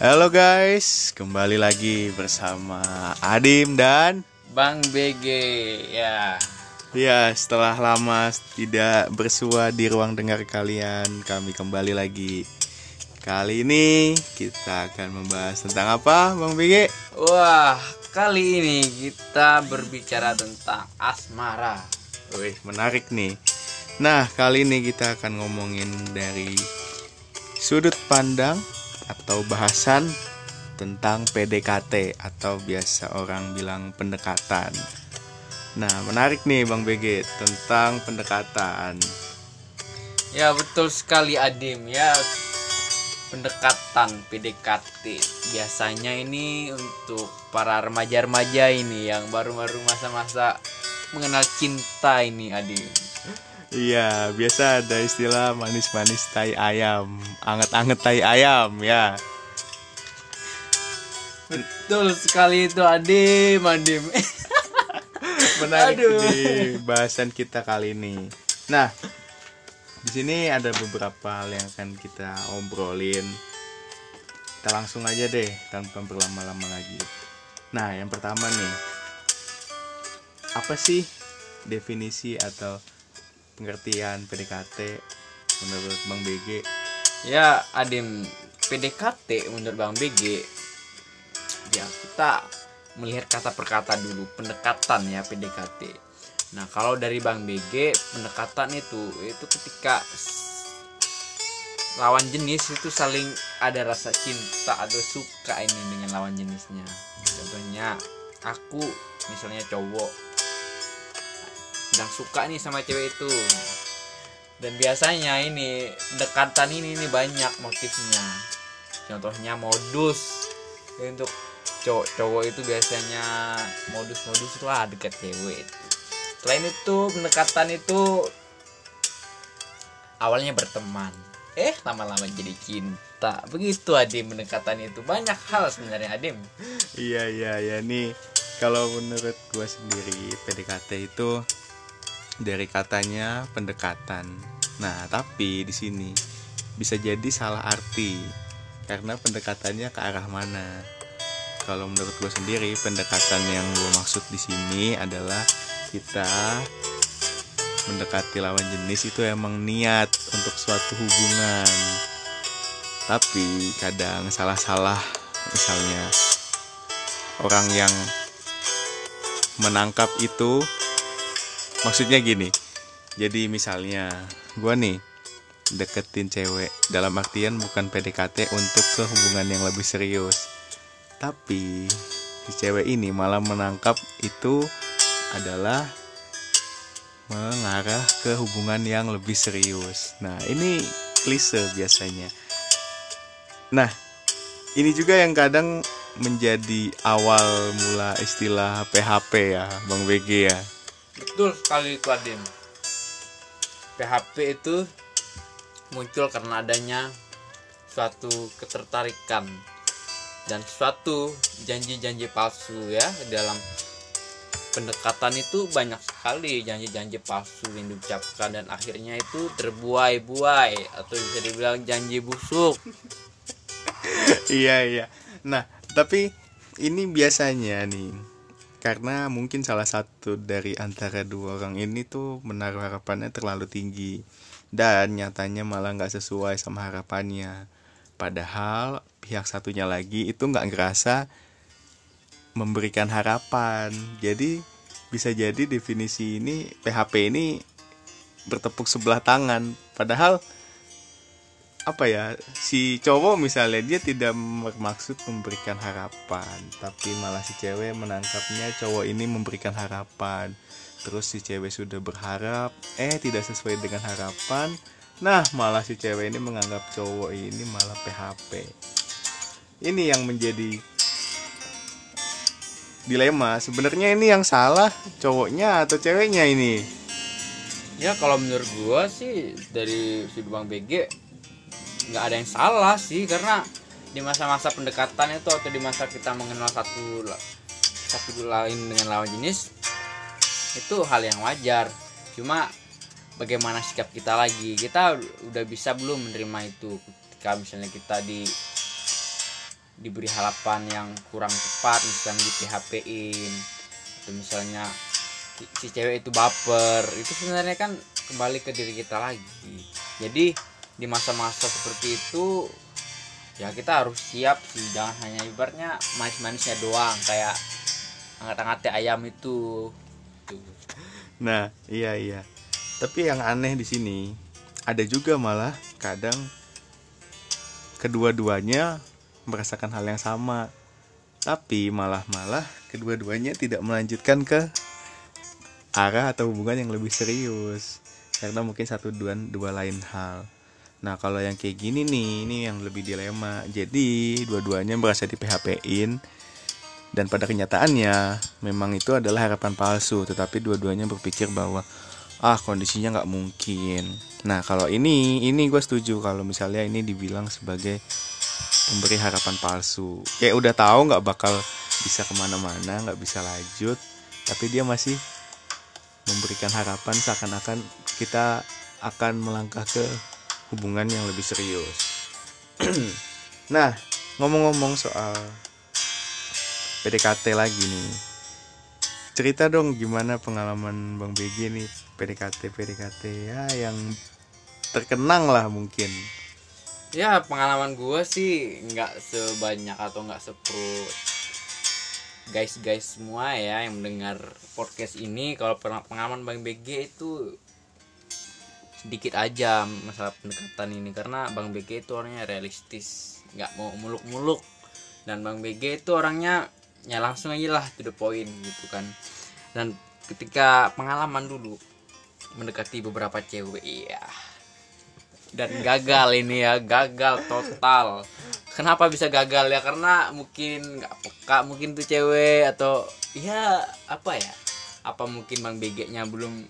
Halo guys, kembali lagi bersama Adim dan Bang BG ya. Ya, setelah lama tidak bersua di ruang dengar kalian, kami kembali lagi. Kali ini kita akan membahas tentang apa, Bang BG? Wah, kali ini kita berbicara tentang asmara. Wih, menarik nih. Nah, kali ini kita akan ngomongin dari sudut pandang atau bahasan tentang PDKT atau biasa orang bilang pendekatan. Nah, menarik nih Bang BG tentang pendekatan. Ya, betul sekali Adim ya. Pendekatan PDKT biasanya ini untuk para remaja-remaja ini yang baru-baru masa-masa mengenal cinta ini Adim. Iya, biasa ada istilah manis-manis tai ayam, anget-anget tai ayam ya. Betul sekali itu Adim, Adim. Menarik Aduh. di bahasan kita kali ini. Nah, di sini ada beberapa hal yang akan kita obrolin. Kita langsung aja deh tanpa berlama-lama lagi. Nah, yang pertama nih. Apa sih definisi atau pengertian PDKT menurut Bang BG? Ya, Adim, PDKT menurut Bang BG ya kita melihat kata per kata dulu pendekatan ya PDKT. Nah, kalau dari Bang BG pendekatan itu itu ketika lawan jenis itu saling ada rasa cinta atau suka ini dengan lawan jenisnya. Contohnya aku misalnya cowok sedang suka nih sama cewek itu. Dan biasanya ini pendekatan ini nih banyak motifnya. Contohnya modus. Untuk cowok-cowok itu biasanya modus-modus itu ah dekat cewek itu. Selain itu pendekatan itu awalnya berteman. Eh lama-lama jadi cinta. Begitu adim pendekatan itu. Banyak hal sebenarnya adim. Iya iya ya nih kalau menurut gua sendiri PDKT itu dari katanya pendekatan. Nah tapi di sini bisa jadi salah arti karena pendekatannya ke arah mana. Kalau menurut gua sendiri pendekatan yang gua maksud di sini adalah kita mendekati lawan jenis itu emang niat untuk suatu hubungan. Tapi kadang salah-salah misalnya orang yang menangkap itu maksudnya gini jadi misalnya gua nih deketin cewek dalam artian bukan PDKT untuk ke hubungan yang lebih serius. Tapi si cewek ini malah menangkap itu adalah mengarah ke hubungan yang lebih serius. Nah ini klise biasanya. Nah ini juga yang kadang menjadi awal mula istilah PHP ya Bang BG ya Betul sekali itu Adim. PHP itu muncul karena adanya suatu ketertarikan dan suatu janji-janji palsu ya. Dalam pendekatan itu banyak sekali janji-janji palsu yang diucapkan dan akhirnya itu terbuai-buai atau bisa dibilang janji busuk. Iya iya. Nah tapi ini biasanya nih karena mungkin salah satu dari antara dua orang ini tuh menaruh harapannya terlalu tinggi. Dan nyatanya malah nggak sesuai sama harapannya. Padahal pihak satunya lagi itu nggak ngerasa memberikan harapan. Jadi bisa jadi definisi ini PHP ini bertepuk sebelah tangan. Padahal apa ya si cowok misalnya dia tidak bermaksud memberikan harapan tapi malah si cewek menangkapnya cowok ini memberikan harapan. Terus si cewek sudah berharap eh tidak sesuai dengan harapan nah malah si cewek ini menganggap cowok ini malah PHP ini yang menjadi dilema sebenarnya ini yang salah cowoknya atau ceweknya ini? Ya kalau menurut gua sih dari sudut bang BG nggak ada yang salah sih karena di masa-masa pendekatan itu atau di masa kita mengenal satu satu lain dengan lawan jenis itu hal yang wajar. Cuma bagaimana sikap kita lagi? Kita udah bisa belum menerima itu? Ketika misalnya kita di diberi harapan yang kurang tepat misalnya di PHP-in atau misalnya si cewek itu baper itu sebenarnya kan kembali ke diri kita lagi. Jadi di masa-masa seperti itu ya kita harus siap sih jangan hanya ibaratnya manis-manisnya doang kayak angkat-angkat ayam itu Tuh. Nah, iya iya. Tapi yang aneh di sini ada juga malah kadang kedua-duanya merasakan hal yang sama. Tapi malah-malah kedua-duanya tidak melanjutkan ke arah atau hubungan yang lebih serius. Karena mungkin satu dua dua lain hal. Nah, kalau yang kayak gini nih, ini yang lebih dilema. Jadi, dua-duanya merasa di PHP-in dan pada kenyataannya memang itu adalah harapan palsu. Tetapi dua-duanya berpikir bahwa ah kondisinya nggak mungkin. Nah kalau ini ini gue setuju. Kalau misalnya ini dibilang sebagai pemberi harapan palsu. Kayak udah tahu nggak bakal bisa ke mana-mana nggak bisa lanjut tapi dia masih memberikan harapan seakan-akan kita akan melangkah ke hubungan yang lebih serius. Nah ngomong-ngomong soal PDKT lagi nih. Cerita dong gimana pengalaman Bang BG nih PDKT PDKT ya yang terkenang lah mungkin. Ya pengalaman gue sih nggak sebanyak atau nggak sepro guys guys semua ya yang mendengar podcast ini. Kalau pengalaman bang BG itu sedikit aja masalah pendekatan ini karena bang BG itu orangnya realistis nggak mau muluk-muluk. Dan bang BG itu orangnya ya langsung aja lah to the point gitu kan. Dan ketika pengalaman dulu mendekati beberapa cewek iya. Dan gagal ini ya gagal total. Kenapa bisa gagal ya? Karena mungkin nggak peka mungkin tuh cewek atau ya apa ya? Apa mungkin bang BG nya belum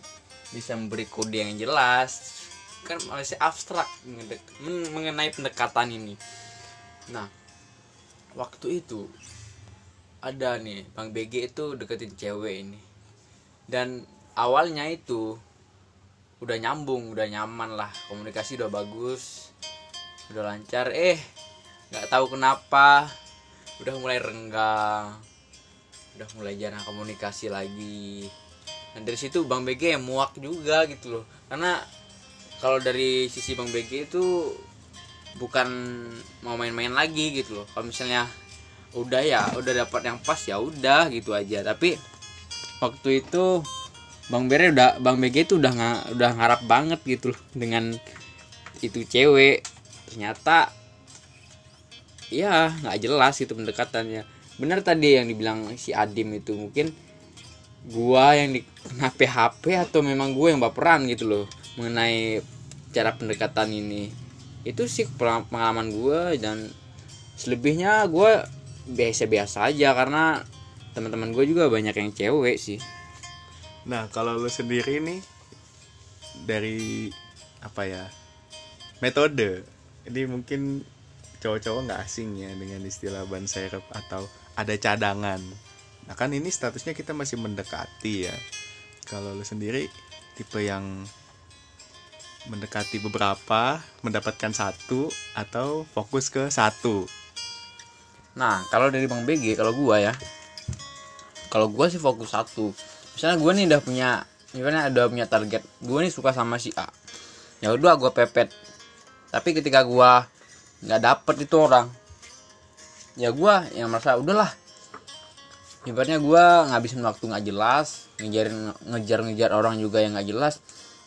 bisa memberi kode yang jelas. Kan masih abstrak mengenai pendekatan ini. Nah waktu itu ada nih bang BG itu deketin cewek ini. Dan awalnya itu udah nyambung udah nyaman lah. Komunikasi udah bagus udah lancar. Eh nggak tahu kenapa udah mulai renggang udah mulai jarang komunikasi lagi dan dari situ bang BG yang muak juga gitu loh. Karena kalau dari sisi bang BG itu bukan mau main-main lagi gitu loh. Kalau misalnya udah ya udah dapat yang pas ya udah gitu aja. Tapi waktu itu bang Bere udah bang BG itu udah nga- udah ngarap banget gitu loh dengan itu cewek. Ternyata ya nggak jelas itu pendekatannya. Benar tadi yang dibilang si Adim itu mungkin gua yang di kena PHP atau memang gue yang baperan gitu loh mengenai cara pendekatan ini. Itu sih pengalaman- gue dan selebihnya gue biasa-biasa aja karena teman-teman gue juga banyak yang cewek sih. Nah kalau lu sendiri nih dari apa ya metode ini mungkin cowok-cowok nggak asing ya dengan istilah ban serep atau ada cadangan nah kan ini statusnya kita masih mendekati ya kalau lu sendiri tipe yang mendekati beberapa mendapatkan satu atau fokus ke satu Nah, kalau dari Bang BG, kalau gua ya, kalau gua sih fokus satu. Misalnya gua nih udah punya, misalnya udah punya target, gua nih suka sama si A. Ya udah gua pepet. Tapi ketika gua nggak dapet itu orang, ya gua yang merasa udahlah. Ibaratnya gua ngabisin waktu nggak jelas, ngejarin ngejar-ngejar orang juga yang nggak jelas,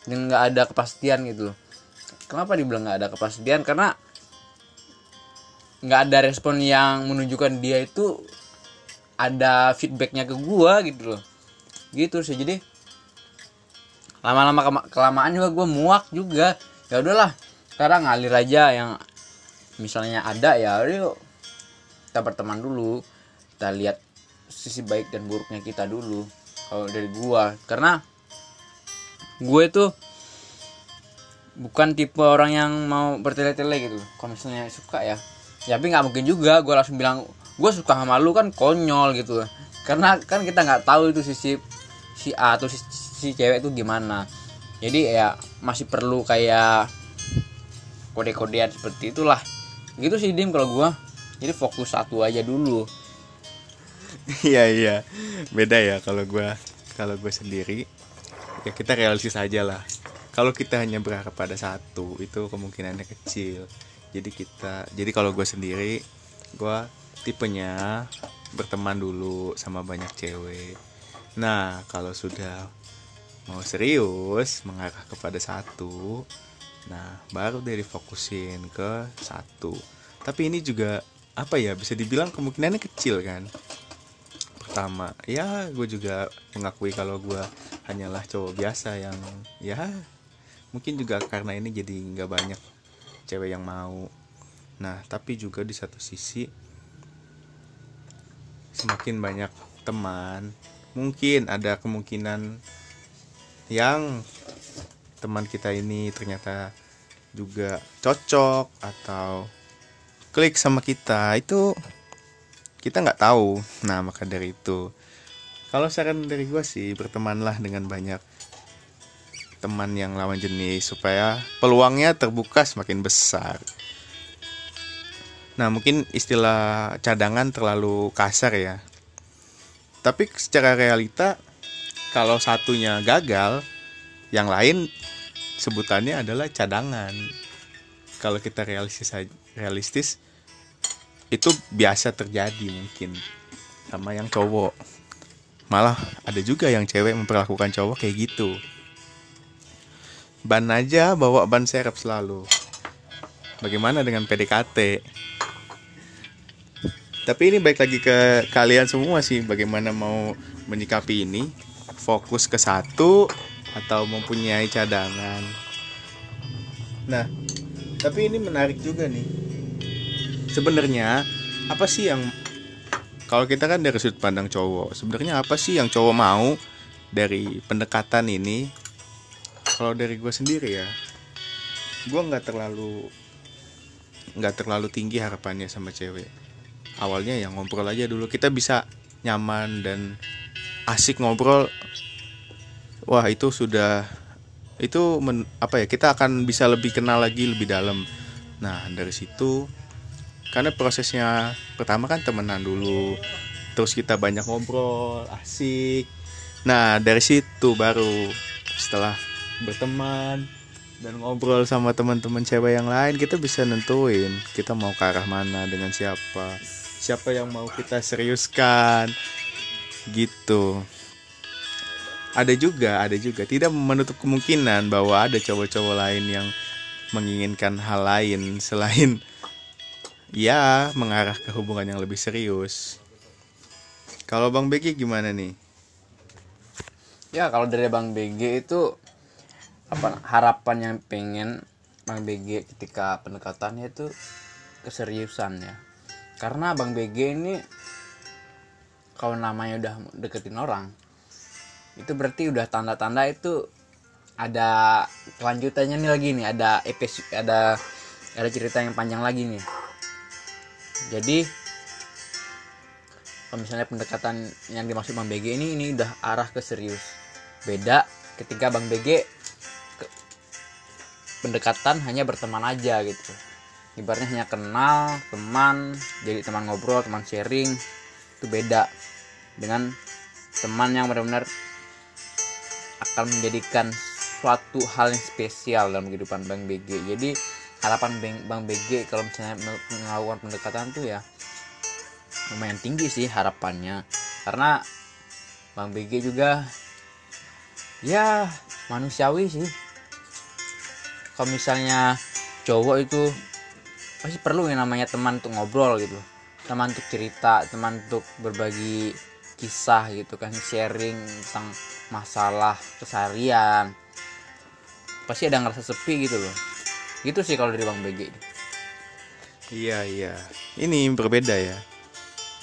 dan nggak ada kepastian gitu loh. Kenapa dibilang nggak ada kepastian? Karena nggak ada respon yang menunjukkan dia itu ada feedbacknya ke gua gitu loh gitu sih jadi lama-lama kelamaan juga gua muak juga ya udahlah sekarang ngalir aja yang misalnya ada ya yuk kita berteman dulu kita lihat sisi baik dan buruknya kita dulu kalau dari gua. Karena gue tuh bukan tipe orang yang mau bertele-tele gitu. Kalau misalnya suka ya ya tapi nggak mungkin juga gue langsung bilang gue suka sama lu kan konyol gitu. Karena kan kita nggak tahu itu sisi si A atau si, si cewek itu gimana. Jadi ya masih perlu kayak kode-kodean seperti itulah. Gitu sih dim kalau gue jadi fokus satu aja dulu iya iya. Beda ya kalau gua kalau gue sendiri. Ya kita realistis aja lah. Kalau kita hanya berharap pada satu itu kemungkinannya kecil. Jadi kita jadi kalau gue sendiri gue tipenya berteman dulu sama banyak cewek. Nah kalau sudah mau serius mengarah kepada satu nah baru deh difokusin ke satu. Tapi ini juga apa ya bisa dibilang kemungkinannya kecil kan pertama. Ya gue juga mengakui kalau gue hanyalah cowok biasa yang ya mungkin juga karena ini jadi nggak banyak cewek yang mau. Nah tapi juga di satu sisi semakin banyak teman mungkin ada kemungkinan yang teman kita ini ternyata juga cocok atau klik sama kita itu kita nggak tahu. Nah maka dari itu kalau saran dari gue sih bertemanlah dengan banyak teman yang lawan jenis supaya peluangnya terbuka semakin besar. Nah mungkin istilah cadangan terlalu kasar ya. Tapi secara realita kalau satunya gagal yang lain sebutannya adalah cadangan. Kalau kita realistis realistis itu biasa terjadi mungkin sama yang cowok. Malah ada juga yang cewek memperlakukan cowok kayak gitu. Ban aja bawa ban serep selalu. Bagaimana dengan PDKT tapi ini baik lagi ke kalian semua sih bagaimana mau menyikapi ini. Fokus ke satu atau mempunyai cadangan. Nah tapi ini menarik juga nih sebenarnya apa sih yang kalau kita kan dari sudut pandang cowok sebenarnya apa sih yang cowok mau dari pendekatan ini? Kalau dari gue sendiri ya gue nggak terlalu nggak terlalu tinggi harapannya sama cewek. Awalnya yang ngobrol aja dulu kita bisa nyaman dan asik ngobrol. Wah itu sudah itu men, apa ya kita akan bisa lebih kenal lagi lebih dalam. Nah dari situ karena prosesnya pertama kan temenan dulu terus kita banyak ngobrol asik. Nah dari situ baru setelah berteman dan ngobrol sama teman-teman cewek yang lain kita bisa nentuin kita mau ke arah mana dengan siapa siapa yang mau kita seriuskan gitu. Ada juga ada juga. Tidak menutup kemungkinan bahwa ada cowok-cowok lain yang menginginkan hal lain selain ya mengarah ke hubungan yang lebih serius. Kalau Bang BG gimana nih? Ya kalau dari Bang BG itu apa harapan yang pengen Bang BG ketika pendekatannya itu keseriusan ya. Karena Bang BG ini kalau namanya udah deketin orang itu berarti udah tanda-tanda itu ada kelanjutannya nih lagi nih ada episode ada ada cerita yang panjang lagi nih jadi kalau misalnya pendekatan yang dimaksud Bang BG ini ini udah arah ke serius. Beda ketika Bang BG ke, pendekatan hanya berteman aja gitu. Ibaratnya hanya kenal teman jadi teman ngobrol teman sharing itu beda dengan teman yang benar-benar akan menjadikan suatu hal yang spesial dalam kehidupan Bang BG jadi harapan Bang, BG kalau misalnya melakukan pendekatan tuh ya lumayan tinggi sih harapannya. Karena Bang BG juga ya manusiawi sih. Kalau misalnya cowok itu pasti perlu yang namanya teman untuk ngobrol gitu. Teman untuk cerita teman untuk berbagi kisah gitu kan sharing tentang masalah keseharian. Pasti ada ngerasa sepi gitu loh gitu sih kalau dari bang BG. Iya iya. Ini berbeda ya.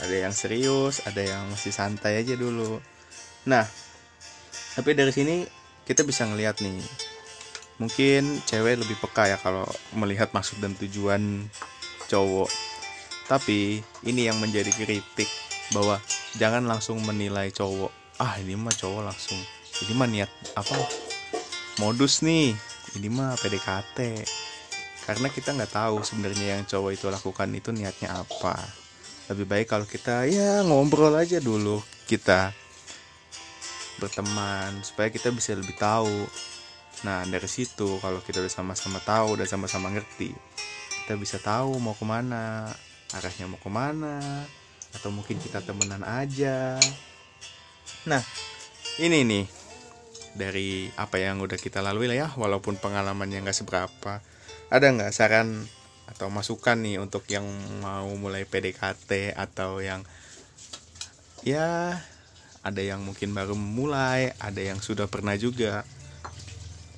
Ada yang serius ada yang masih santai aja dulu. Nah tapi dari sini kita bisa ngelihat nih. Mungkin cewek lebih peka ya kalau melihat maksud dan tujuan cowok. Tapi ini yang menjadi kritik bahwa jangan langsung menilai cowok. Ah ini mah cowok langsung. Ini mah niat apa? Modus nih. Ini mah PDKT karena kita nggak tahu sebenarnya yang cowok itu lakukan itu niatnya apa. Lebih baik kalau kita ya ngobrol aja dulu kita berteman supaya kita bisa lebih tahu. Nah dari situ kalau kita udah sama-sama tahu dan sama-sama ngerti kita bisa tahu mau ke mana arahnya mau ke mana atau mungkin kita temenan aja. Nah ini nih dari apa yang udah kita lalui lah ya walaupun pengalamannya nggak seberapa ada nggak saran atau masukan nih untuk yang mau mulai PDKT atau yang ya ada yang mungkin baru mulai ada yang sudah pernah juga?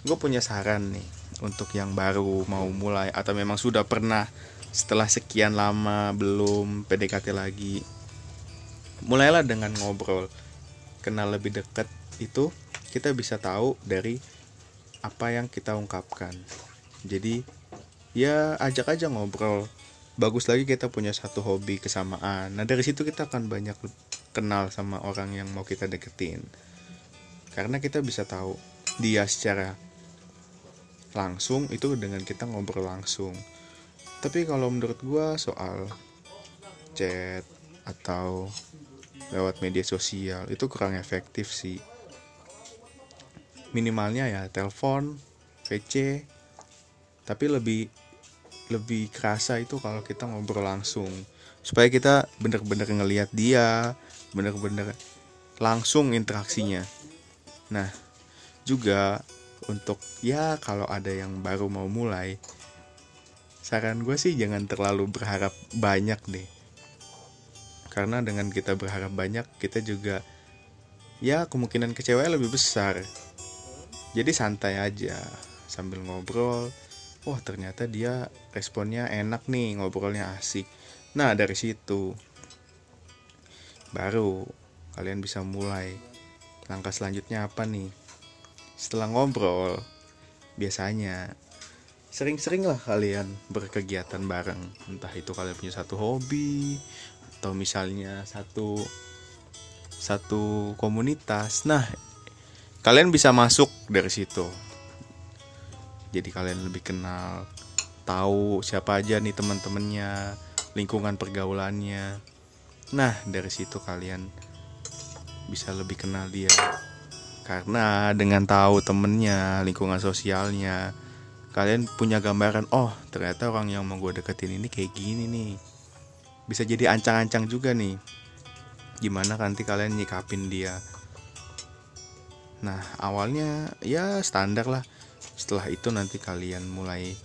Gue punya saran nih untuk yang baru mau mulai atau memang sudah pernah setelah sekian lama belum PDKT lagi mulailah dengan ngobrol. Kenal lebih dekat itu kita bisa tahu dari apa yang kita ungkapkan. Jadi ya ajak aja ngobrol. Bagus lagi kita punya satu hobi kesamaan. Nah dari situ kita akan banyak kenal sama orang yang mau kita deketin. Karena kita bisa tahu dia secara langsung itu dengan kita ngobrol langsung. Tapi kalau menurut gua soal chat atau lewat media sosial itu kurang efektif sih. Minimalnya ya telepon PC tapi lebih lebih kerasa itu kalau kita ngobrol langsung. Supaya kita bener-bener ngelihat dia bener-bener langsung interaksinya. Nah juga untuk ya kalau ada yang baru mau mulai saran gue sih jangan terlalu berharap banyak deh. Karena dengan kita berharap banyak kita juga ya kemungkinan kecewa lebih besar. Jadi santai aja sambil ngobrol wah ternyata dia responnya enak nih ngobrolnya asik. Nah dari situ baru kalian bisa mulai. Langkah selanjutnya apa nih? Setelah ngobrol biasanya sering-sering lah kalian berkegiatan bareng. Entah itu kalian punya satu hobi atau misalnya satu satu komunitas. Nah kalian bisa masuk dari situ jadi kalian lebih kenal tahu siapa aja nih teman-temannya lingkungan pergaulannya Nah, dari situ kalian bisa lebih kenal dia. Karena dengan tahu temennya, lingkungan sosialnya, kalian punya gambaran, oh ternyata orang yang mau gue deketin ini kayak gini nih. Bisa jadi ancang-ancang juga nih. Gimana nanti kalian nyikapin dia. Nah, awalnya ya standar lah. Setelah itu nanti kalian mulai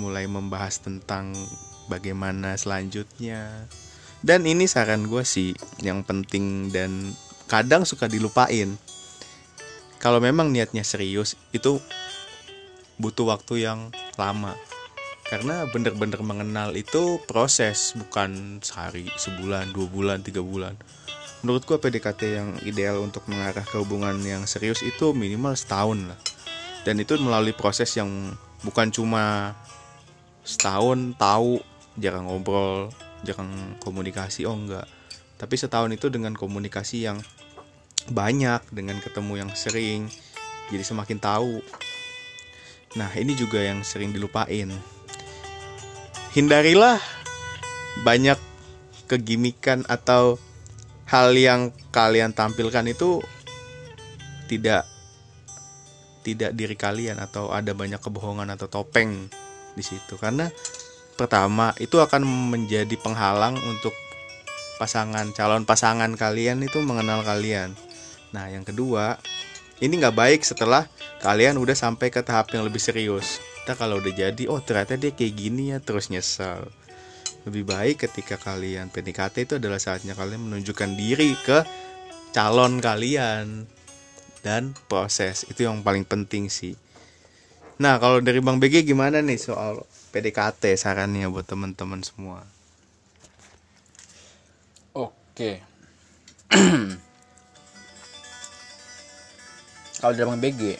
mulai membahas tentang bagaimana selanjutnya. Dan ini saran gue sih yang penting dan kadang suka dilupain. Kalau memang niatnya serius itu butuh waktu yang lama. Karena bener-bener mengenal itu proses bukan sehari sebulan dua bulan tiga bulan. Menurut gue PDKT yang ideal untuk mengarah ke hubungan yang serius itu minimal setahun lah dan itu melalui proses yang bukan cuma setahun tahu jarang ngobrol jangan komunikasi oh enggak. Tapi setahun itu dengan komunikasi yang banyak dengan ketemu yang sering jadi semakin tahu. Nah ini juga yang sering dilupain. Hindarilah banyak kegimikan atau hal yang kalian tampilkan itu tidak tidak diri kalian atau ada banyak kebohongan atau topeng di situ karena pertama itu akan menjadi penghalang untuk pasangan calon pasangan kalian itu mengenal kalian. Nah yang kedua ini nggak baik setelah kalian udah sampai ke tahap yang lebih serius. Kita kalau udah jadi oh ternyata dia kayak gini ya terus nyesel. Lebih baik ketika kalian PDKT itu adalah saatnya kalian menunjukkan diri ke calon kalian dan proses itu yang paling penting sih. Nah kalau dari Bang BG gimana nih soal PDKT sarannya buat teman-teman semua. Oke. Kalau dari Bang BG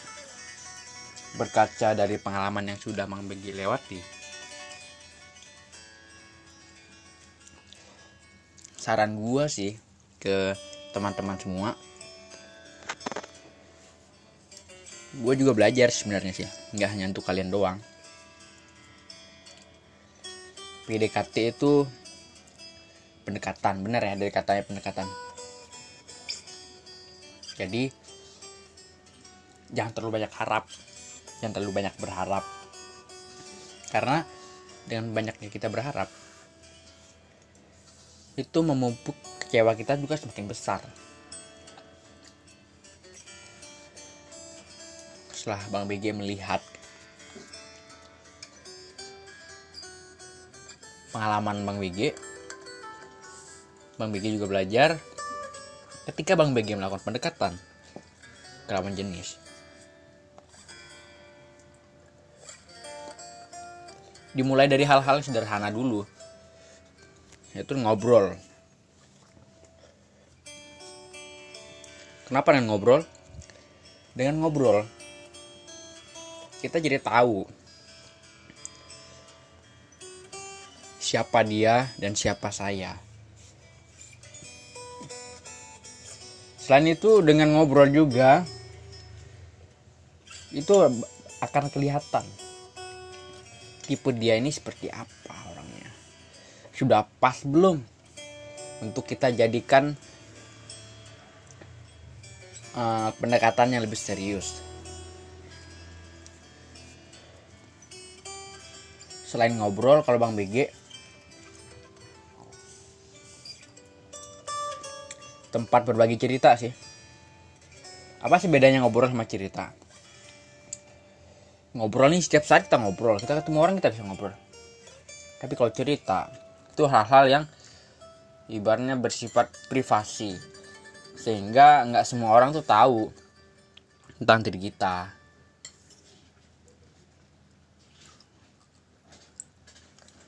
berkaca dari pengalaman yang sudah Bang BG lewati. Saran gua sih ke teman-teman semua gue juga belajar sebenarnya sih nggak hanya untuk kalian doang. PDKT itu pendekatan bener ya dari katanya pendekatan. Jadi jangan terlalu banyak harap jangan terlalu banyak berharap. Karena dengan banyaknya kita berharap itu memupuk kecewa kita juga semakin besar setelah Bang BG melihat pengalaman Bang BG Bang BG juga belajar ketika Bang BG melakukan pendekatan ke jenis. Dimulai dari hal-hal sederhana dulu yaitu ngobrol. Kenapa dengan ngobrol? Dengan ngobrol kita jadi tahu siapa dia dan siapa saya. Selain itu dengan ngobrol juga itu akan kelihatan tipe dia ini seperti apa orangnya. Sudah pas belum untuk kita jadikan uh, pendekatan yang lebih serius selain ngobrol kalau bang BG tempat berbagi cerita sih. Apa sih bedanya ngobrol sama cerita? Ngobrol nih setiap saat kita ngobrol. Kita ketemu orang kita bisa ngobrol. Tapi kalau cerita itu hal-hal yang ibaratnya bersifat privasi. Sehingga nggak semua orang tuh tahu tentang diri kita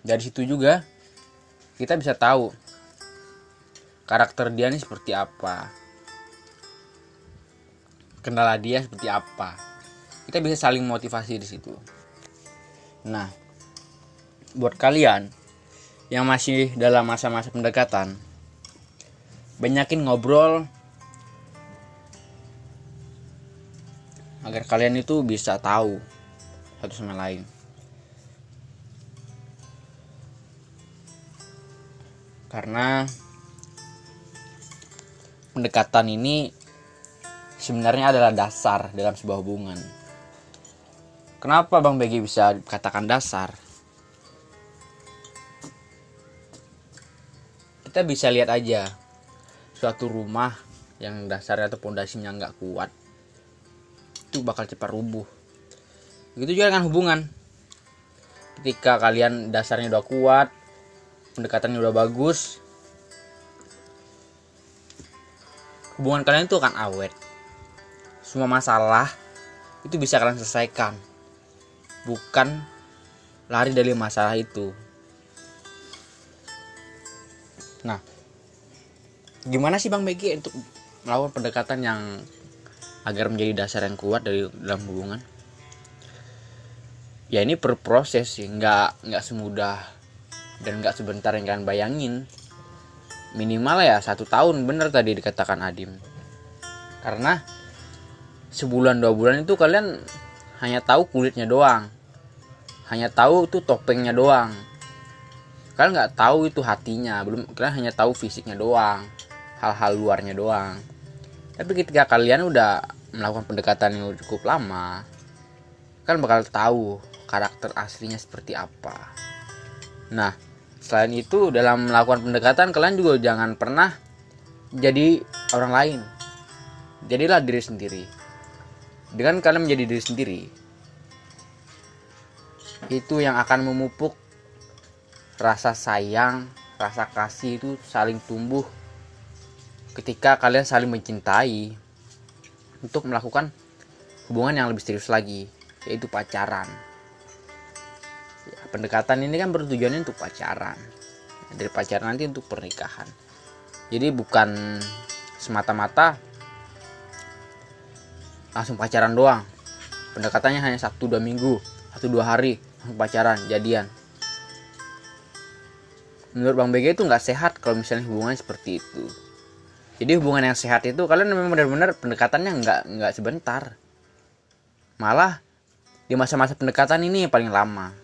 dari situ juga kita bisa tahu karakter dia ini seperti apa. Kendala dia seperti apa. Kita bisa saling motivasi di situ. Nah buat kalian yang masih dalam masa-masa pendekatan banyakin ngobrol agar kalian itu bisa tahu satu sama lain karena pendekatan ini sebenarnya adalah dasar dalam sebuah hubungan Kenapa Bang BG bisa katakan dasar? Kita bisa lihat aja suatu rumah yang dasarnya atau pondasinya nggak kuat itu bakal cepat rubuh. Begitu juga dengan hubungan. Ketika kalian dasarnya udah kuat, pendekatannya udah bagus, hubungan kalian itu akan awet. Semua masalah itu bisa kalian selesaikan. Bukan lari dari masalah itu. Nah gimana sih bang Begi untuk melakukan pendekatan yang agar menjadi dasar yang kuat dari dalam hubungan? Ya ini berproses sih. Nggak nggak semudah dan nggak sebentar yang kalian bayangin. Minimal ya satu tahun. Bener tadi dikatakan Adim. Karena sebulan dua bulan itu kalian hanya tahu kulitnya doang. Hanya tahu itu topengnya doang. Kalian nggak tahu itu hatinya. Belum kalian hanya tahu fisiknya doang. Hal-hal luarnya doang. Tapi ketika kalian udah melakukan pendekatan yang cukup lama kalian bakal tahu karakter aslinya seperti apa. Nah selain itu dalam melakukan pendekatan kalian juga jangan pernah jadi orang lain. Jadilah diri sendiri. Dengan kalian menjadi diri sendiri itu yang akan memupuk rasa sayang rasa kasih itu saling tumbuh ketika kalian saling mencintai untuk melakukan hubungan yang lebih serius lagi yaitu pacaran pendekatan ini kan bertujuannya untuk pacaran. Dari pacaran nanti untuk pernikahan. Jadi bukan semata-mata langsung pacaran doang. Pendekatannya hanya satu dua minggu satu dua hari pacaran jadian. Menurut bang BG itu nggak sehat kalau misalnya hubungan seperti itu. Jadi hubungan yang sehat itu kalian memang benar-benar pendekatannya nggak nggak sebentar. Malah di masa-masa pendekatan ini paling lama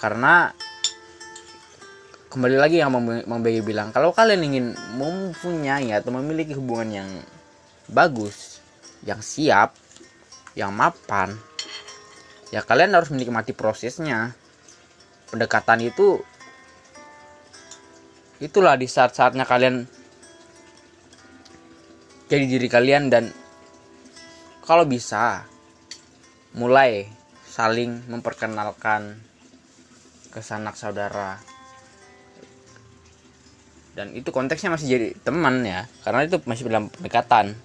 karena kembali lagi yang Bang BG bilang kalau kalian ingin mempunyai atau memiliki hubungan yang bagus yang siap yang mapan ya kalian harus menikmati prosesnya. Pendekatan itu itulah di saat-saatnya kalian jadi diri kalian dan kalau bisa mulai saling memperkenalkan ke sanak saudara. Dan itu konteksnya masih jadi teman ya karena itu masih dalam pendekatan.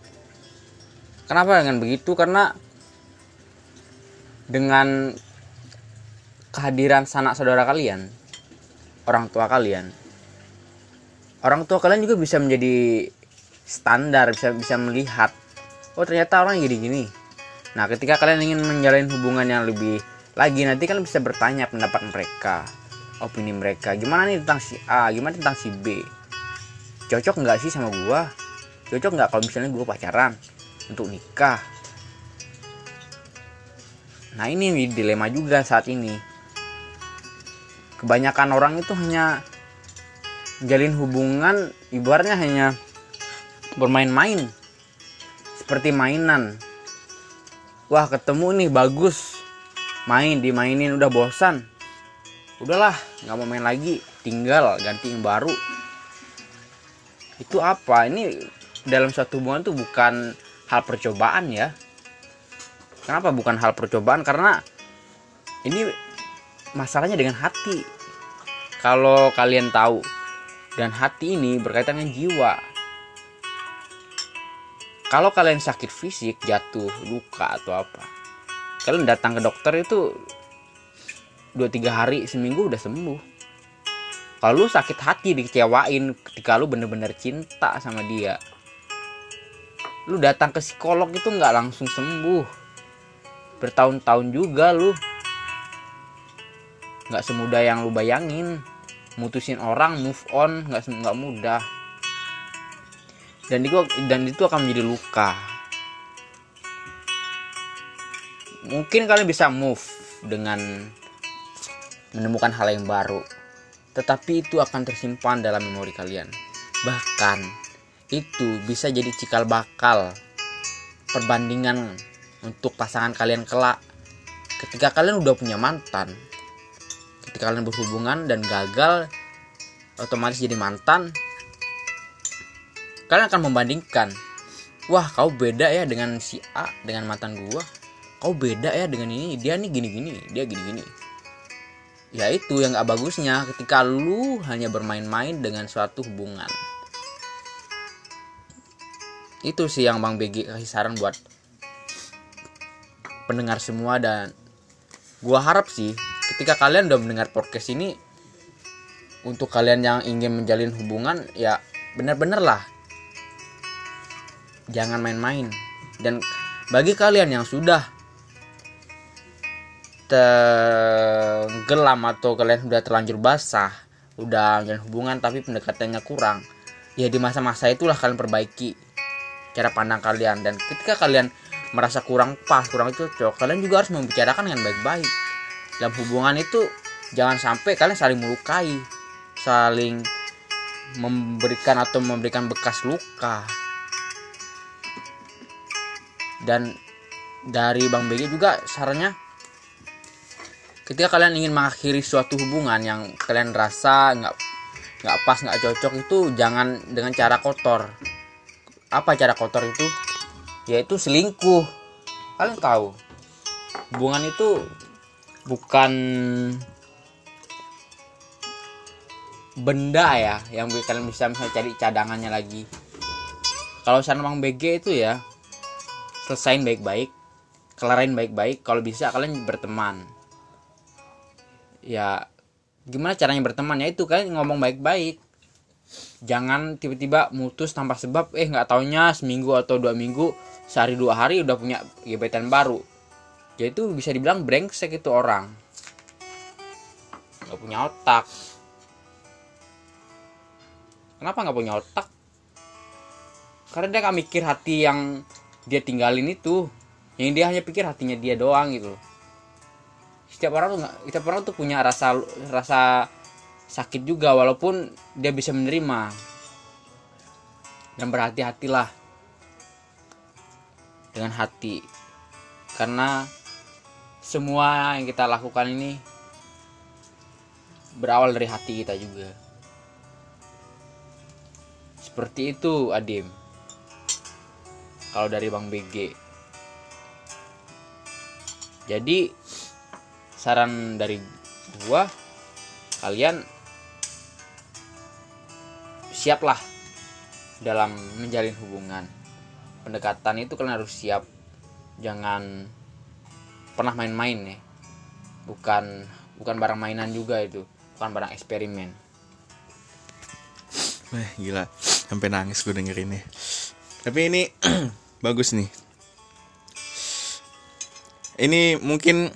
Kenapa dengan begitu? Karena dengan kehadiran sanak saudara kalian orang tua kalian orang tua kalian juga bisa menjadi standar bisa bisa melihat oh ternyata orang gini gini. Nah ketika kalian ingin menjalin hubungan yang lebih lagi nanti kalian bisa bertanya pendapat mereka opini mereka. Gimana nih tentang si A? Gimana tentang si B? Cocok nggak sih sama gua? Cocok nggak kalau misalnya gua pacaran untuk nikah? Nah ini dilema juga saat ini. Kebanyakan orang itu hanya jalin hubungan ibaratnya hanya bermain-main seperti mainan. Wah ketemu nih bagus main dimainin udah bosan. Udahlah nggak mau main lagi. Tinggal ganti yang baru. Itu apa? Ini dalam suatu hubungan tuh bukan hal percobaan ya. Kenapa bukan hal percobaan? Karena ini masalahnya dengan hati. Kalau kalian tahu dan hati ini berkaitan dengan jiwa. Kalau kalian sakit fisik jatuh luka atau apa kalian datang ke dokter itu 2-3 hari seminggu udah sembuh. Kalau lu sakit hati dikecewain ketika lu bener-bener cinta sama dia lu datang ke psikolog itu nggak langsung sembuh. Bertahun-tahun juga lu. Nggak semudah yang lu bayangin. Mutusin orang move on nggak nggak mudah. Dan itu dan itu akan menjadi luka mungkin kalian bisa move dengan menemukan hal yang baru. Tetapi itu akan tersimpan dalam memori kalian. Bahkan itu bisa jadi cikal bakal perbandingan untuk pasangan kalian kelak. Ketika kalian udah punya mantan ketika kalian berhubungan dan gagal otomatis jadi mantan kalian akan membandingkan wah kau beda ya dengan si A dengan mantan gua kau beda ya dengan ini. Dia nih gini gini dia gini gini ya itu yang gak bagusnya. Ketika lu hanya bermain-main dengan suatu hubungan. Itu sih yang bang BG kasih saran buat pendengar semua dan gua harap sih ketika kalian udah mendengar podcast ini untuk kalian yang ingin menjalin hubungan ya benar-benar lah. Jangan main-main. Dan bagi kalian yang sudah tenggelam atau kalian sudah terlanjur basah udah menjalin hubungan tapi pendekatannya kurang ya di masa-masa itulah kalian perbaiki cara pandang kalian. Dan ketika kalian merasa kurang pas kurang cocok kalian juga harus membicarakan dengan baik-baik. Dalam hubungan itu jangan sampai kalian saling melukai saling memberikan atau memberikan bekas luka. Dan dari Bang BG juga sarannya ketika kalian ingin mengakhiri suatu hubungan yang kalian rasa nggak nggak pas nggak cocok itu jangan dengan cara kotor. Apa cara kotor itu? Yaitu selingkuh. Kalian tahu hubungan itu bukan benda ya yang kalian bisa misalnya cari cadangannya lagi. Kalau saran Bang BG itu ya selesain baik-baik kelarin baik-baik. Kalau bisa kalian berteman ya gimana caranya berteman? Ya itu kalian ngomong baik-baik. Jangan tiba-tiba mutus tanpa sebab eh nggak taunya seminggu atau dua minggu sehari dua hari udah punya gebetan baru. Ya itu bisa dibilang brengsek itu orang. Nggak punya otak. Kenapa nggak punya otak? Karena dia nggak mikir hati yang dia tinggalin itu. Yang dia hanya pikir hatinya dia doang gitu setiap orang tuh setiap orang tuh punya rasa rasa sakit juga walaupun dia bisa menerima. Dan berhati-hatilah dengan hati. Karena semua yang kita lakukan ini berawal dari hati kita juga. Seperti itu Adim. Kalau dari Bang BG jadi saran dari gua kalian siaplah dalam menjalin hubungan. Pendekatan itu kalian harus siap. Jangan pernah main-main ya. Bukan bukan barang mainan juga itu. Bukan barang eksperimen. Wah, gila. Sampai nangis gue dengerinnya tapi ini bagus nih. Ini mungkin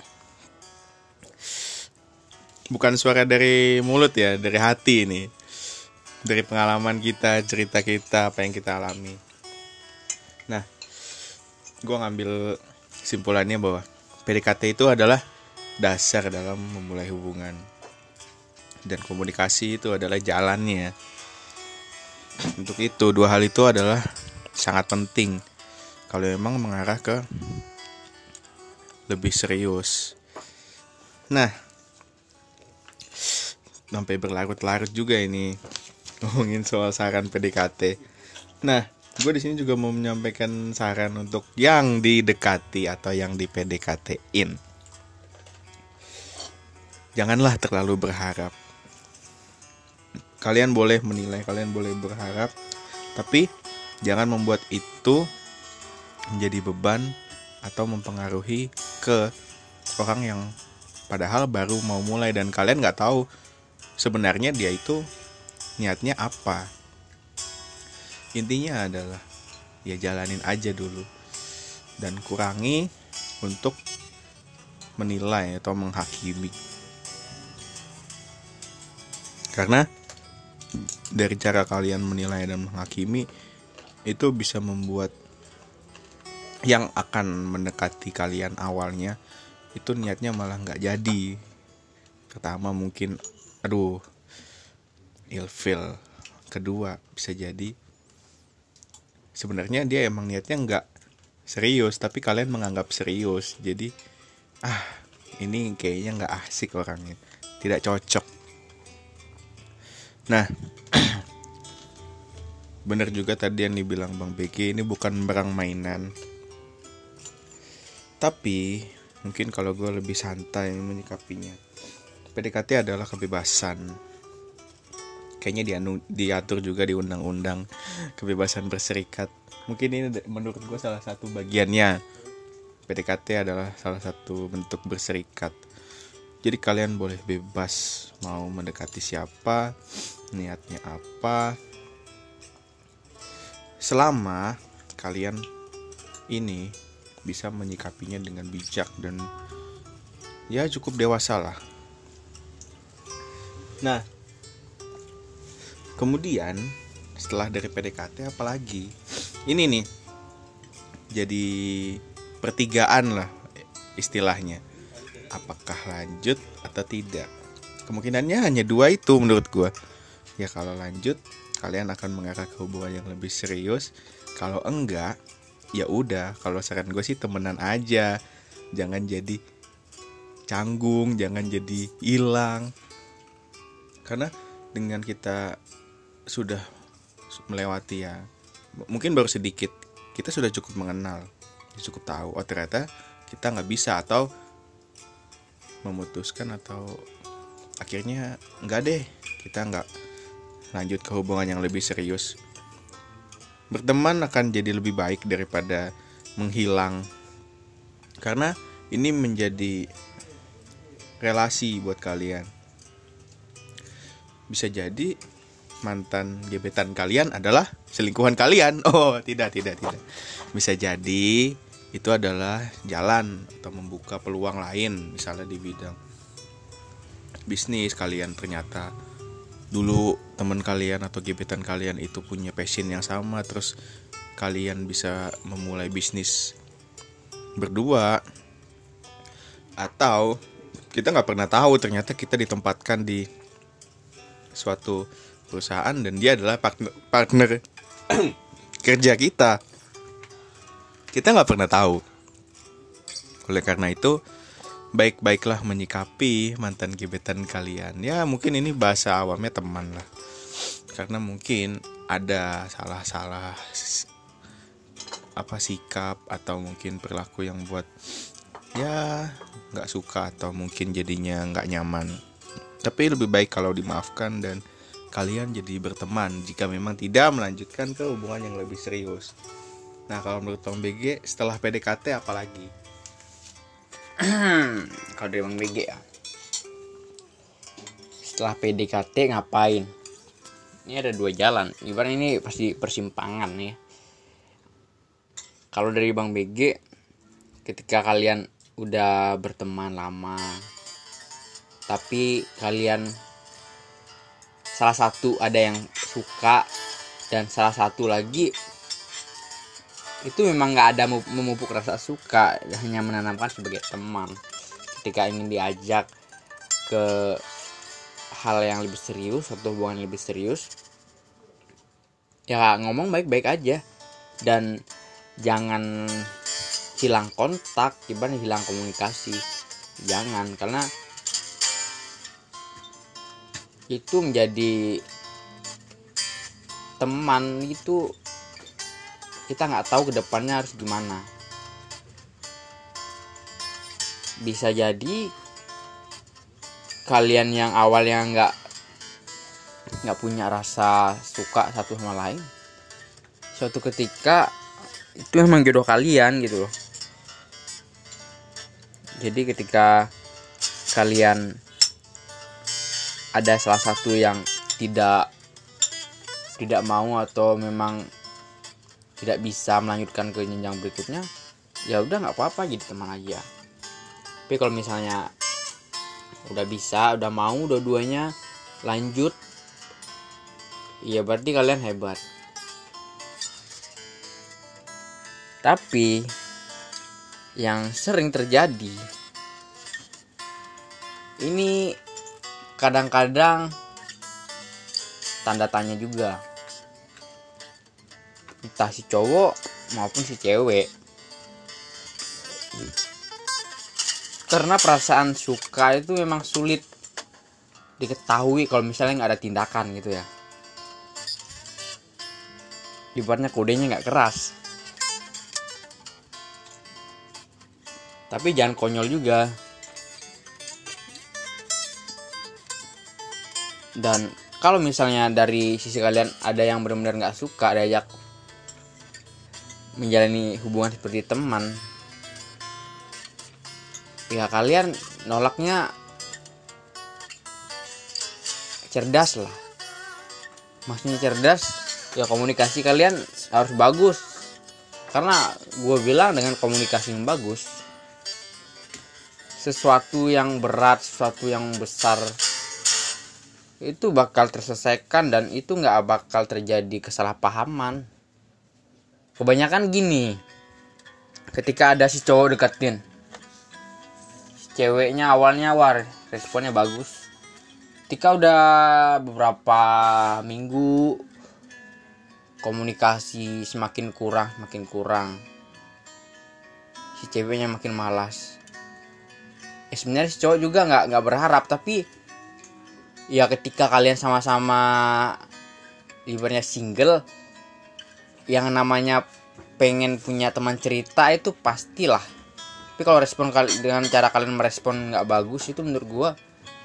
bukan suara dari mulut ya dari hati ini. Dari pengalaman kita cerita kita apa yang kita alami. Nah gue ngambil simpulannya bahwa PDKT itu adalah dasar dalam memulai hubungan. Dan komunikasi itu adalah jalannya. Untuk itu dua hal itu adalah sangat penting. Kalau memang mengarah ke lebih serius. Nah sampai berlarut-larut juga ini ngomongin soal saran PDKT nah gue di sini juga mau menyampaikan saran untuk yang didekati atau yang di PDKT-in janganlah terlalu berharap. Kalian boleh menilai kalian boleh berharap tapi jangan membuat itu menjadi beban atau mempengaruhi ke orang yang padahal baru mau mulai dan kalian nggak tahu sebenarnya dia itu niatnya apa? Intinya adalah ya jalanin aja dulu. Dan kurangi untuk menilai atau menghakimi. Karena dari cara kalian menilai dan menghakimi itu bisa membuat yang akan mendekati kalian awalnya itu niatnya malah nggak jadi. Pertama mungkin aduh. Ilfil. Kedua bisa jadi sebenarnya dia emang niatnya nggak serius tapi kalian menganggap serius. Jadi ah ini kayaknya nggak asik orangnya. Tidak cocok. Nah bener juga tadi yang dibilang bang BG ini bukan barang mainan. Tapi mungkin kalau gue lebih santai menyikapinya PDKT adalah kebebasan. Kayaknya diatur juga di undang-undang kebebasan berserikat. Mungkin ini menurut gue salah satu bagiannya. PDKT adalah salah satu bentuk berserikat. Jadi kalian boleh bebas mau mendekati siapa niatnya apa. Selama kalian ini bisa menyikapinya dengan bijak dan ya cukup dewasa lah nah kemudian setelah dari PDKT apalagi? Ini nih jadi pertigaan lah istilahnya. Apakah lanjut atau tidak? Kemungkinannya hanya dua itu menurut gue ya kalau lanjut kalian akan mengarah ke hubungan yang lebih serius. Kalau enggak ya udah. Kalau saran gue sih temenan aja. Jangan jadi canggung jangan jadi hilang karena dengan kita sudah melewati ya mungkin baru sedikit kita sudah cukup mengenal cukup tahu oh ternyata kita nggak bisa atau memutuskan atau akhirnya nggak deh kita nggak lanjut ke hubungan yang lebih serius. Berteman akan jadi lebih baik daripada menghilang. Karena ini menjadi relasi buat kalian bisa jadi mantan gebetan kalian adalah selingkuhan kalian. Oh, tidak, tidak, tidak. Bisa jadi itu adalah jalan atau membuka peluang lain misalnya di bidang bisnis kalian ternyata dulu teman kalian atau gebetan kalian itu punya passion yang sama terus kalian bisa memulai bisnis berdua atau kita nggak pernah tahu ternyata kita ditempatkan di suatu perusahaan dan dia adalah partner, partner kerja kita. Kita nggak pernah tahu. Oleh karena itu baik-baiklah menyikapi mantan gebetan kalian. Ya mungkin ini bahasa awamnya teman lah. Karena mungkin ada salah-salah apa sikap atau mungkin perilaku yang buat ya nggak suka atau mungkin jadinya nggak nyaman tapi lebih baik kalau dimaafkan dan kalian jadi berteman jika memang tidak melanjutkan ke hubungan yang lebih serius. Nah kalau menurut Bang BG setelah PDKT apalagi? Kalau dari Bang BG ya. Setelah PDKT ngapain? Ini ada dua jalan. Ibarat ini pasti persimpangan ya. Kalau dari Bang BG ketika kalian udah berteman lama tapi kalian salah satu ada yang suka dan salah satu lagi itu memang nggak ada memupuk rasa suka hanya menanamkan sebagai teman. Ketika ingin diajak ke hal yang lebih serius atau hubungan lebih serius ya ngomong baik-baik aja. Dan jangan hilang kontak ibarat hilang komunikasi. Jangan karena itu menjadi teman itu kita nggak tahu ke depannya harus gimana. Bisa jadi kalian yang awal yang nggak nggak punya rasa suka satu sama lain suatu ketika itu memang jodoh kalian gitu loh. Jadi ketika kalian ada salah satu yang tidak tidak mau atau memang tidak bisa melanjutkan ke jenjang berikutnya ya udah nggak apa-apa jadi teman aja tapi kalau misalnya udah bisa udah mau dua-duanya lanjut ya berarti kalian hebat. Tapi yang sering terjadi ini kadang-kadang tanda tanya juga. Entah si cowok maupun si cewek. Karena perasaan suka itu memang sulit diketahui kalau misalnya nggak ada tindakan gitu ya. Ibaratnya kodenya nggak keras. Tapi jangan konyol juga dan kalau misalnya dari sisi kalian ada yang benar-benar nggak suka diajak menjalani hubungan seperti teman ya kalian nolaknya cerdas lah. Maksudnya cerdas ya komunikasi kalian harus bagus. Karena gue bilang dengan komunikasi yang bagus sesuatu yang berat sesuatu yang besar itu bakal terselesaikan dan itu nggak bakal terjadi kesalahpahaman. Kebanyakan gini ketika ada si cowok deketin si ceweknya awalnya war responnya bagus. Ketika udah beberapa minggu komunikasi semakin kurang makin kurang. Si ceweknya makin malas. Ya sebenarnya si cowok juga nggak nggak berharap tapi ya ketika kalian sama-sama ibaratnya single yang namanya pengen punya teman cerita itu pastilah. Tapi kalau respon kali dengan cara kalian merespon nggak bagus itu menurut gua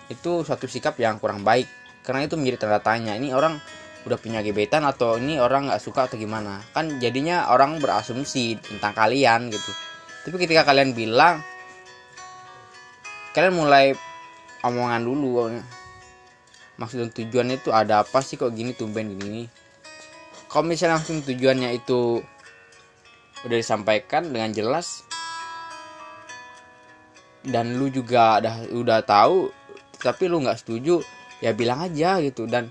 itu suatu sikap yang kurang baik. Karena itu menjadi tanda tanya ini orang udah punya gebetan atau ini orang nggak suka atau gimana? Kan jadinya orang berasumsi tentang kalian gitu. Tapi ketika kalian bilang kalian mulai omongan dulu maksud dan tujuannya itu ada apa sih kok gini tumben gini kalau misalnya langsung tujuannya itu udah disampaikan dengan jelas dan lu juga udah udah tahu tapi lu nggak setuju ya bilang aja gitu. Dan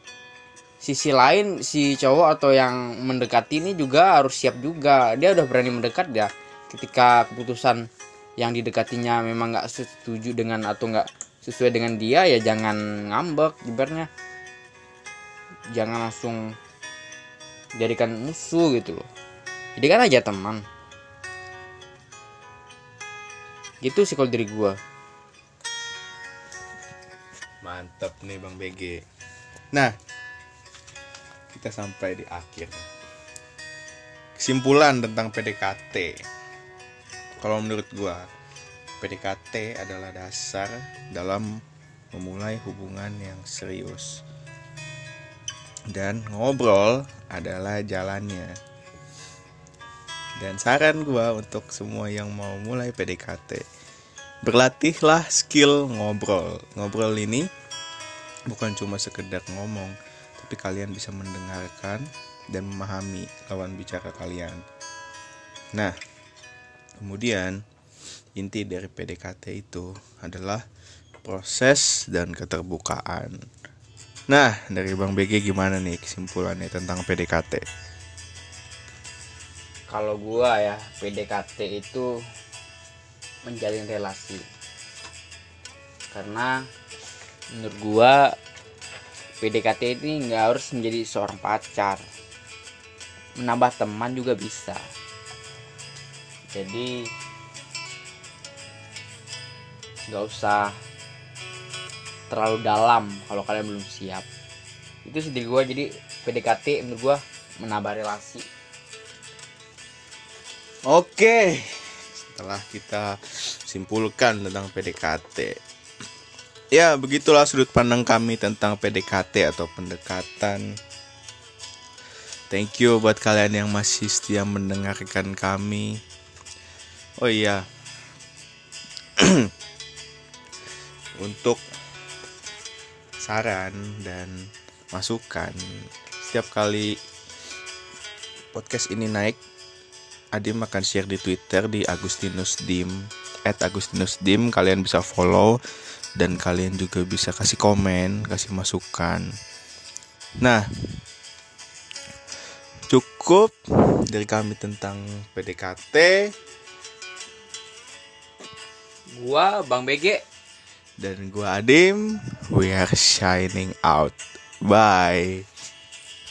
sisi lain si cowok atau yang mendekati ini juga harus siap juga. Dia udah berani mendekat ya. Ketika keputusan yang didekatinya memang nggak setuju dengan atau nggak sesuai dengan dia ya jangan ngambek ibaratnya jangan langsung jadikan musuh gitu loh jadikan aja teman gitu sih kalau dari gua Mantap nih Bang BG. Nah, kita sampai di akhir. Kesimpulan tentang PDKT. Kalau menurut gua, PDKT adalah dasar dalam memulai hubungan yang serius. Dan ngobrol adalah jalannya. Dan saran gua untuk semua yang mau mulai PDKT, berlatihlah skill ngobrol. Ngobrol ini bukan cuma sekedar ngomong, tapi kalian bisa mendengarkan dan memahami lawan bicara kalian. Nah, kemudian inti dari PDKT itu adalah proses dan keterbukaan. Nah, dari Bang BG gimana nih kesimpulannya tentang PDKT? kalau gua ya PDKT itu menjalin relasi karena menurut gua PDKT ini nggak harus menjadi seorang pacar menambah teman juga bisa jadi nggak usah terlalu dalam kalau kalian belum siap itu sih gua jadi PDKT menurut gua menambah relasi Oke, setelah kita simpulkan tentang PDKT, ya begitulah sudut pandang kami tentang PDKT atau pendekatan. Thank you buat kalian yang masih setia mendengarkan kami. Oh iya, untuk saran dan masukan. Setiap kali podcast ini naik Adim akan share di Twitter di Agustinus Dim at Agustinus Dim kalian bisa follow dan kalian juga bisa kasih komen kasih masukan. Nah cukup dari kami tentang PDKT gua Bang BG dan gua Adim we are shining out. Bye